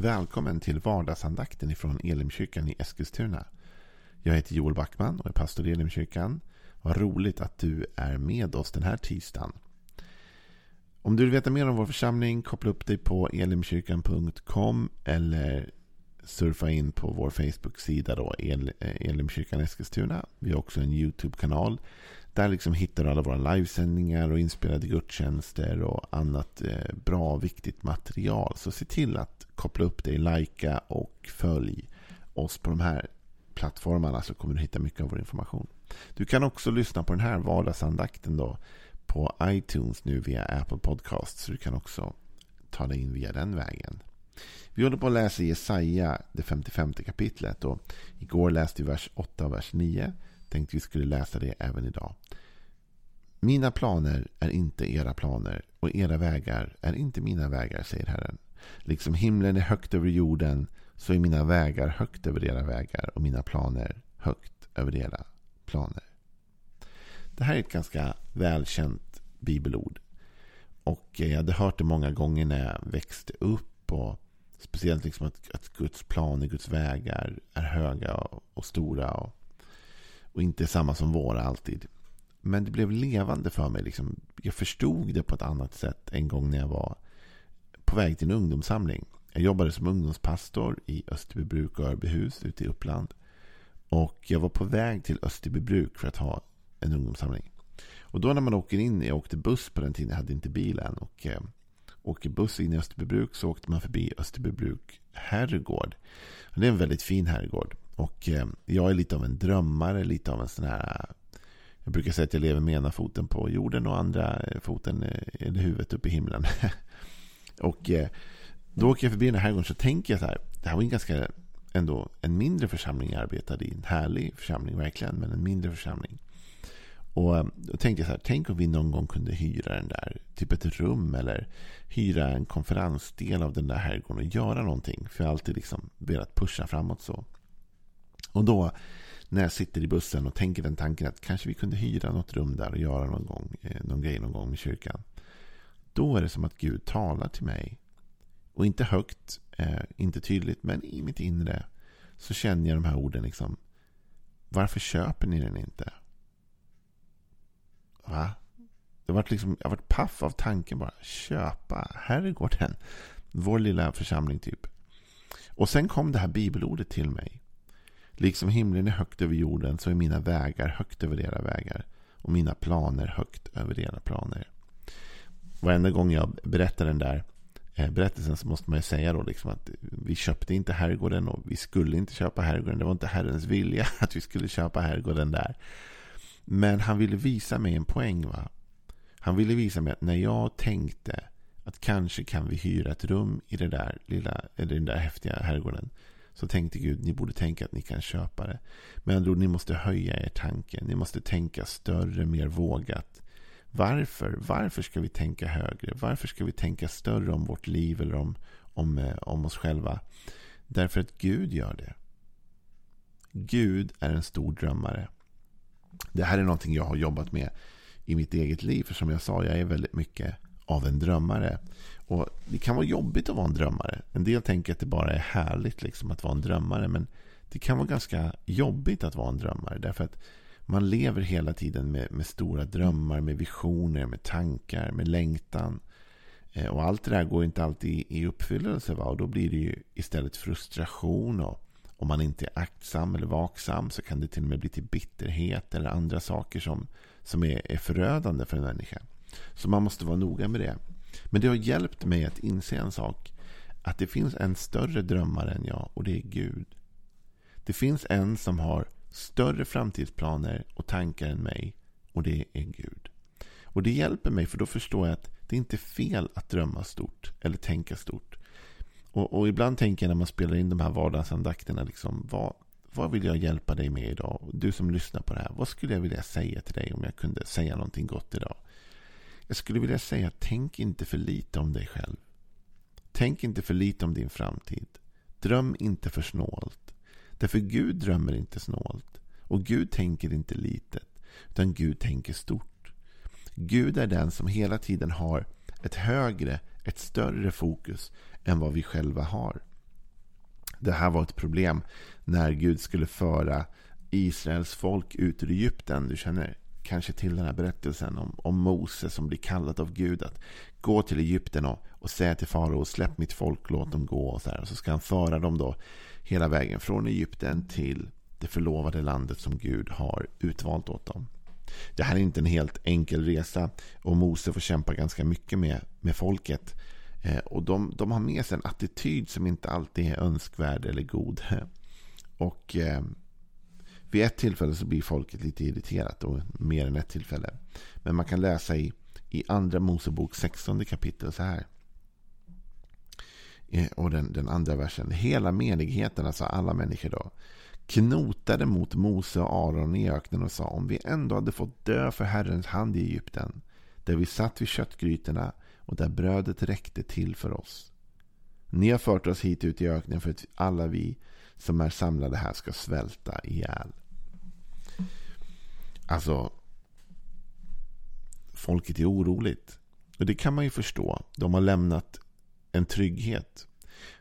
Välkommen till vardagsandakten ifrån Elimkyrkan i Eskilstuna. Jag heter Joel Backman och är pastor i Elimkyrkan. Vad roligt att du är med oss den här tisdagen. Om du vill veta mer om vår församling, koppla upp dig på elimkyrkan.com eller surfa in på vår Facebook-sida El, eh, Elimkyrkan Eskilstuna. Vi har också en YouTube-kanal. Där liksom hittar du alla våra livesändningar och inspelade gudstjänster och annat bra bra, viktigt material. Så se till att koppla upp dig, likea och följ oss på de här plattformarna så kommer du hitta mycket av vår information. Du kan också lyssna på den här vardagsandakten då på iTunes nu via Apple Podcasts. Så du kan också ta dig in via den vägen. Vi håller på att läsa Jesaja, det 55 kapitlet. Och igår läste vi vers 8 och vers 9. Tänkte vi skulle läsa det även idag. Mina planer är inte era planer och era vägar är inte mina vägar, säger Herren. Liksom himlen är högt över jorden så är mina vägar högt över era vägar och mina planer högt över era planer. Det här är ett ganska välkänt bibelord. Och jag hade hört det många gånger när jag växte upp. och Speciellt liksom att, att Guds planer, Guds vägar är höga och, och stora. Och, och inte samma som våra alltid. Men det blev levande för mig. Liksom. Jag förstod det på ett annat sätt en gång när jag var på väg till en ungdomssamling. Jag jobbade som ungdomspastor i Österbybruk och Örbyhus ute i Uppland. Och jag var på väg till Österbybruk för att ha en ungdomssamling. Och då när man åker in, jag åkte buss på den tiden, jag hade inte bil än. Och eh, åker buss in i Österbybruk så åkte man förbi Österbybruk herrgård. Och det är en väldigt fin herrgård. Och eh, jag är lite av en drömmare, lite av en sån här... Jag brukar säga att jag lever med ena foten på jorden och andra eh, foten, eh, eller huvudet uppe i himlen. och då åker jag förbi den här herrgården så tänker jag så här. Det här var en ganska ändå en mindre församling jag arbetade i. En härlig församling verkligen, men en mindre församling. Och då tänkte jag så här, tänk om vi någon gång kunde hyra den där, typ ett rum eller hyra en konferensdel av den där herrgården och göra någonting. För jag har alltid liksom velat pusha framåt så. Och då när jag sitter i bussen och tänker den tanken att kanske vi kunde hyra något rum där och göra någon gång, eh, någon grej någon gång med kyrkan. Då är det som att Gud talar till mig. Och inte högt, eh, inte tydligt, men i mitt inre så känner jag de här orden liksom. Varför köper ni den inte? Va? Det var liksom, jag varit paff av tanken bara. Köpa herrgården. Vår lilla församling typ. Och sen kom det här bibelordet till mig. Liksom himlen är högt över jorden så är mina vägar högt över era vägar. Och mina planer högt över era planer. Varenda gång jag berättar den där eh, berättelsen så måste man ju säga då liksom att vi köpte inte herrgården och vi skulle inte köpa herrgården. Det var inte Herrens vilja att vi skulle köpa herrgården där. Men han ville visa mig en poäng. va? Han ville visa mig att när jag tänkte att kanske kan vi hyra ett rum i det där lilla, eller den där häftiga herrgården. Så tänkte Gud, ni borde tänka att ni kan köpa det. Men andra ord, ni måste höja er tanke. Ni måste tänka större, mer vågat. Varför? Varför ska vi tänka högre? Varför ska vi tänka större om vårt liv eller om, om, eh, om oss själva? Därför att Gud gör det. Gud är en stor drömmare. Det här är någonting jag har jobbat med i mitt eget liv. För som jag sa, jag är väldigt mycket av en drömmare. Och Det kan vara jobbigt att vara en drömmare. En del tänker att det bara är härligt liksom att vara en drömmare. Men det kan vara ganska jobbigt att vara en drömmare. Därför att man lever hela tiden med, med stora drömmar, med visioner, med tankar, med längtan. Eh, och allt det där går inte alltid i uppfyllelse. Va? Och då blir det ju istället frustration och om man inte är aktsam eller vaksam så kan det till och med bli till bitterhet eller andra saker som, som är, är förödande för en människa. Så man måste vara noga med det. Men det har hjälpt mig att inse en sak. Att det finns en större drömmare än jag och det är Gud. Det finns en som har större framtidsplaner och tankar än mig och det är Gud. Och det hjälper mig för då förstår jag att det är inte fel att drömma stort eller tänka stort. Och, och, ibland tänker jag när man spelar in de här vardagsandakterna, liksom, vad, vad vill jag hjälpa dig med idag? Du som lyssnar på det här, vad skulle jag vilja säga till dig om jag kunde säga någonting gott idag? Jag skulle vilja säga, tänk inte för lite om dig själv. Tänk inte för lite om din framtid. Dröm inte för snålt. Därför Gud drömmer inte snålt. Och Gud tänker inte litet. Utan Gud tänker stort. Gud är den som hela tiden har ett högre, ett större fokus än vad vi själva har. Det här var ett problem när Gud skulle föra Israels folk ut ur Egypten. Du känner kanske till den här berättelsen om, om Mose som blir kallad av Gud att gå till Egypten och, och säga till farao släpp mitt folk, låt dem gå. Och så, här. Och så ska han föra dem då hela vägen från Egypten till det förlovade landet som Gud har utvalt åt dem. Det här är inte en helt enkel resa och Mose får kämpa ganska mycket med, med folket. Eh, och de, de har med sig en attityd som inte alltid är önskvärd eller god. Och eh, vid ett tillfälle så blir folket lite irriterat. Och mer än ett tillfälle. Men man kan läsa i, i andra Mosebok 16 kapitel så här. Eh, och den, den andra versen. Hela menigheten, alltså alla människor då knotade mot Mose och Aron i öknen och sa om vi ändå hade fått dö för Herrens hand i Egypten där vi satt vid köttgrytorna och där brödet räckte till för oss. Ni har fört oss hit ut i öknen för att alla vi som är samlade här ska svälta ihjäl. Alltså, folket är oroligt. Och det kan man ju förstå. De har lämnat en trygghet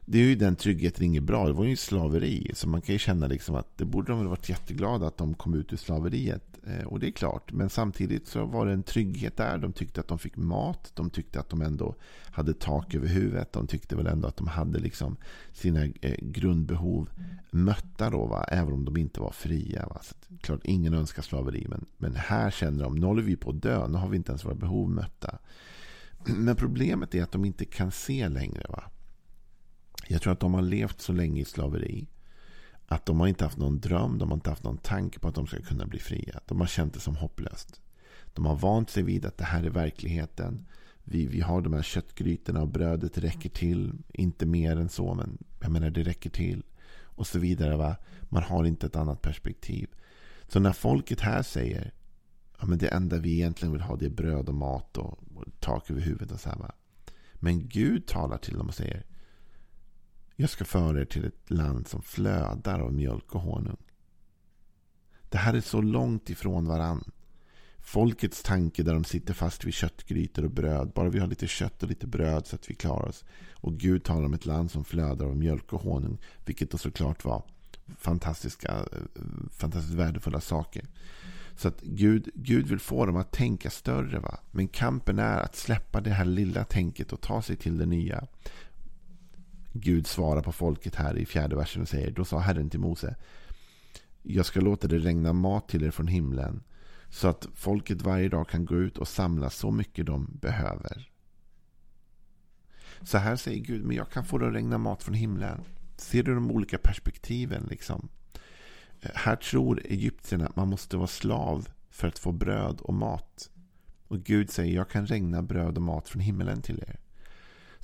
det är ju den tryggheten inget bra. Det var ju slaveri. Så man kan ju känna liksom att det borde de väl varit jätteglada att de kom ut ur slaveriet. Eh, och det är klart. Men samtidigt så var det en trygghet där. De tyckte att de fick mat. De tyckte att de ändå hade tak över huvudet. De tyckte väl ändå att de hade liksom sina eh, grundbehov mötta då. Va? Även om de inte var fria. Va? Så klart, ingen önskar slaveri. Men, men här känner de, nu håller vi på att dö. Nu har vi inte ens våra behov mötta. Men problemet är att de inte kan se längre. va jag tror att de har levt så länge i slaveri. Att de har inte haft någon dröm, de har inte haft någon tanke på att de ska kunna bli fria. De har känt det som hopplöst. De har vant sig vid att det här är verkligheten. Vi, vi har de här köttgrytorna och brödet räcker till. Inte mer än så, men jag menar det räcker till. Och så vidare. Va? Man har inte ett annat perspektiv. Så när folket här säger ja, men det enda vi egentligen vill ha det är bröd och mat och, och tak över huvudet. Och så här, va? Men Gud talar till dem och säger jag ska föra er till ett land som flödar av mjölk och honung. Det här är så långt ifrån varann. Folkets tanke där de sitter fast vid köttgrytor och bröd. Bara vi har lite kött och lite bröd så att vi klarar oss. Och Gud talar om ett land som flödar av mjölk och honung. Vilket då såklart var fantastiska, fantastiskt värdefulla saker. Så att Gud, Gud vill få dem att tänka större. Va? Men kampen är att släppa det här lilla tänket och ta sig till det nya. Gud svarar på folket här i fjärde versen och säger Då sa Herren till Mose Jag ska låta det regna mat till er från himlen så att folket varje dag kan gå ut och samla så mycket de behöver. Så här säger Gud, men jag kan få det att regna mat från himlen. Ser du de olika perspektiven? liksom? Eh, här tror egyptierna att man måste vara slav för att få bröd och mat. Och Gud säger, jag kan regna bröd och mat från himlen till er.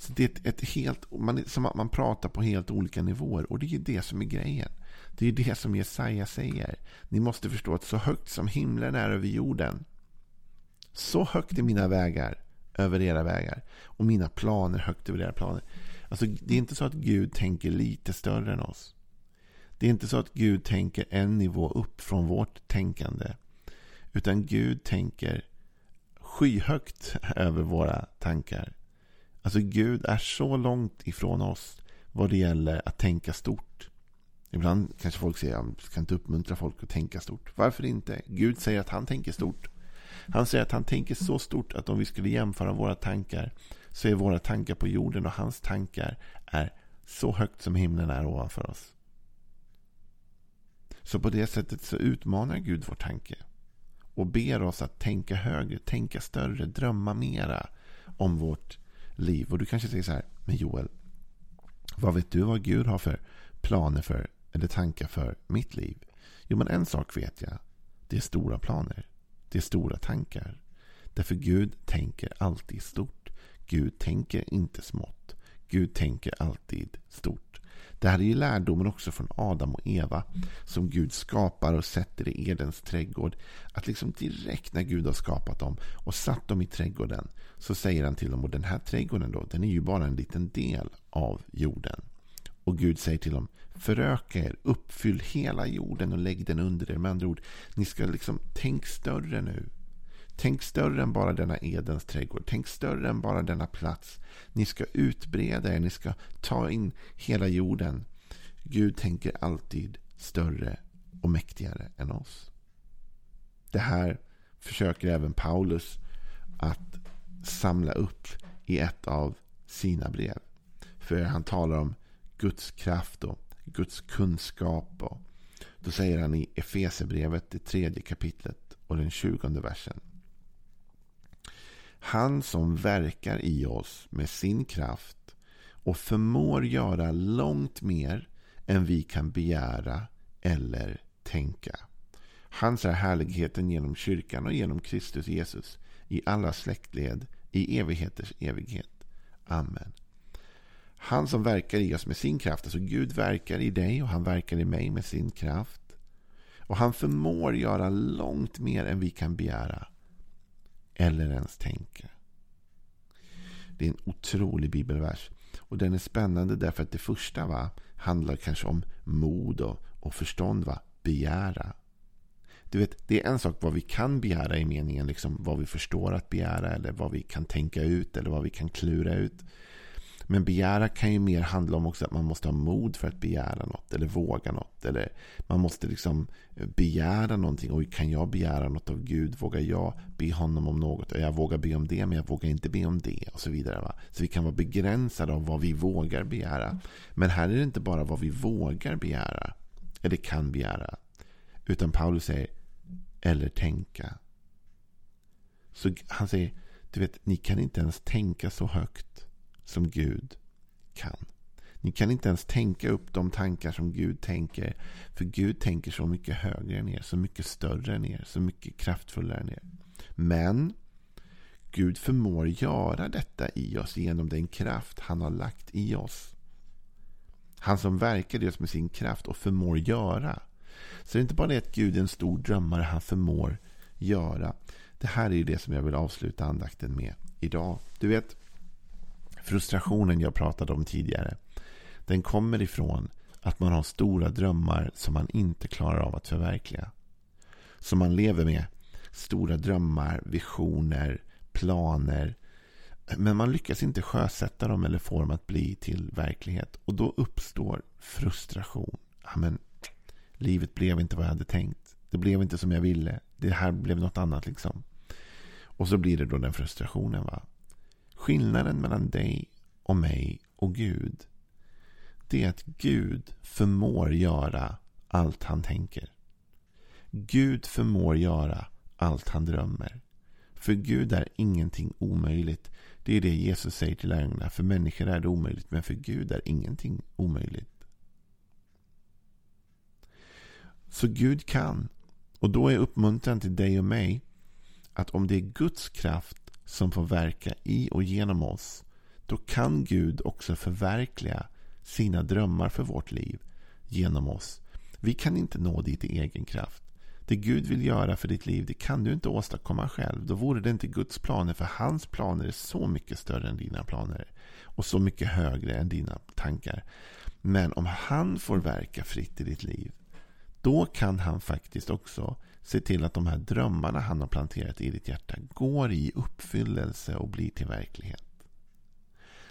Så det är ett, ett helt, man, som att man pratar på helt olika nivåer. Och det är det som är grejen. Det är det som Jesaja säger. Ni måste förstå att så högt som himlen är över jorden. Så högt är mina vägar över era vägar. Och mina planer högt över era planer. Alltså, det är inte så att Gud tänker lite större än oss. Det är inte så att Gud tänker en nivå upp från vårt tänkande. Utan Gud tänker skyhögt över våra tankar. Alltså Gud är så långt ifrån oss vad det gäller att tänka stort. Ibland kanske folk säger att man ska inte uppmuntra folk att tänka stort. Varför inte? Gud säger att han tänker stort. Han säger att han tänker så stort att om vi skulle jämföra våra tankar så är våra tankar på jorden och hans tankar är så högt som himlen är ovanför oss. Så på det sättet så utmanar Gud vår tanke och ber oss att tänka högre, tänka större, drömma mera om vårt liv. Och du kanske säger så här, men Joel, vad vet du vad Gud har för planer för, eller tankar för mitt liv? Jo, men en sak vet jag. Det är stora planer. Det är stora tankar. Därför Gud tänker alltid stort. Gud tänker inte smått. Gud tänker alltid stort. Det här är ju lärdomen också från Adam och Eva som Gud skapar och sätter i Edens trädgård. Att liksom direkt när Gud har skapat dem och satt dem i trädgården så säger han till dem, och den här trädgården då, den är ju bara en liten del av jorden. Och Gud säger till dem, föröka er, uppfyll hela jorden och lägg den under er. Med andra ord, ni ska liksom, tänk större nu. Tänk större än bara denna Edens trädgård. Tänk större än bara denna plats. Ni ska utbreda er, ni ska ta in hela jorden. Gud tänker alltid större och mäktigare än oss. Det här försöker även Paulus att samla upp i ett av sina brev. För han talar om Guds kraft och Guds kunskap. Och då säger han i Efesebrevet, det tredje kapitlet och den tjugonde versen. Han som verkar i oss med sin kraft och förmår göra långt mer än vi kan begära eller tänka. Hans är härligheten genom kyrkan och genom Kristus Jesus i alla släktled i evigheters evighet. Amen. Han som verkar i oss med sin kraft, alltså Gud verkar i dig och han verkar i mig med sin kraft. Och han förmår göra långt mer än vi kan begära eller ens tänka. Det är en otrolig bibelvers. Och den är spännande därför att det första va, handlar kanske om mod och, och förstånd. Va? Begära. Du vet, det är en sak vad vi kan begära i meningen liksom vad vi förstår att begära eller vad vi kan tänka ut eller vad vi kan klura ut. Men begära kan ju mer handla om också att man måste ha mod för att begära något eller våga något. Eller man måste liksom eh, begära någonting. Och kan jag begära något av Gud? Vågar jag be honom om något? Jag vågar be om det men jag vågar inte be om det. Och så vidare. Va? Så vi kan vara begränsade av vad vi vågar begära. Men här är det inte bara vad vi vågar begära. Eller kan begära. Utan Paulus säger eller tänka. Så han säger, du vet, ni kan inte ens tänka så högt som Gud kan. Ni kan inte ens tänka upp de tankar som Gud tänker. För Gud tänker så mycket högre än er, så mycket större än er, så mycket kraftfullare än er. Men Gud förmår göra detta i oss genom den kraft han har lagt i oss. Han som verkar i oss med sin kraft och förmår göra. Så det är inte bara det att Gud är en stor drömmare, han förmår göra. Det här är det som jag vill avsluta andakten med idag. Du vet, frustrationen jag pratade om tidigare. Den kommer ifrån att man har stora drömmar som man inte klarar av att förverkliga. Som man lever med stora drömmar, visioner, planer. Men man lyckas inte sjösätta dem eller få dem att bli till verklighet. Och då uppstår frustration. Amen, livet blev inte vad jag hade tänkt. Det blev inte som jag ville. Det här blev något annat liksom. Och så blir det då den frustrationen. va. Skillnaden mellan dig och mig och Gud. Det är att Gud förmår göra allt han tänker. Gud förmår göra allt han drömmer. För Gud är ingenting omöjligt. Det är det Jesus säger till lärjungarna. För människor är det omöjligt, men för Gud är ingenting omöjligt. Så Gud kan. Och då är uppmuntran till dig och mig att om det är Guds kraft som får verka i och genom oss, då kan Gud också förverkliga sina drömmar för vårt liv genom oss. Vi kan inte nå dit i egen kraft. Det Gud vill göra för ditt liv, det kan du inte åstadkomma själv. Då vore det inte Guds planer, för hans planer är så mycket större än dina planer. Och så mycket högre än dina tankar. Men om han får verka fritt i ditt liv, då kan han faktiskt också se till att de här drömmarna han har planterat i ditt hjärta går i uppfyllelse och blir till verklighet.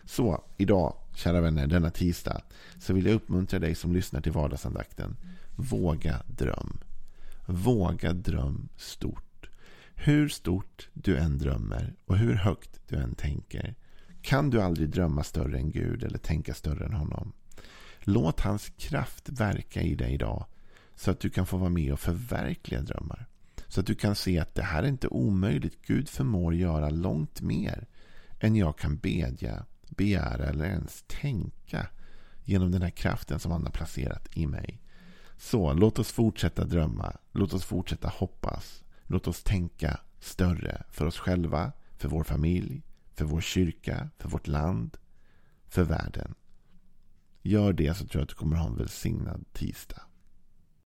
Så idag, kära vänner, denna tisdag, så vill jag uppmuntra dig som lyssnar till vardagsandakten. Våga dröm. Våga dröm stort. Hur stort du än drömmer och hur högt du än tänker kan du aldrig drömma större än Gud eller tänka större än honom. Låt hans kraft verka i dig idag så att du kan få vara med och förverkliga drömmar. Så att du kan se att det här är inte omöjligt. Gud förmår göra långt mer än jag kan bedja, begära eller ens tänka genom den här kraften som han har placerat i mig. Så låt oss fortsätta drömma. Låt oss fortsätta hoppas. Låt oss tänka större för oss själva, för vår familj, för vår kyrka, för vårt land, för världen. Gör det så tror jag att du kommer ha en välsignad tisdag.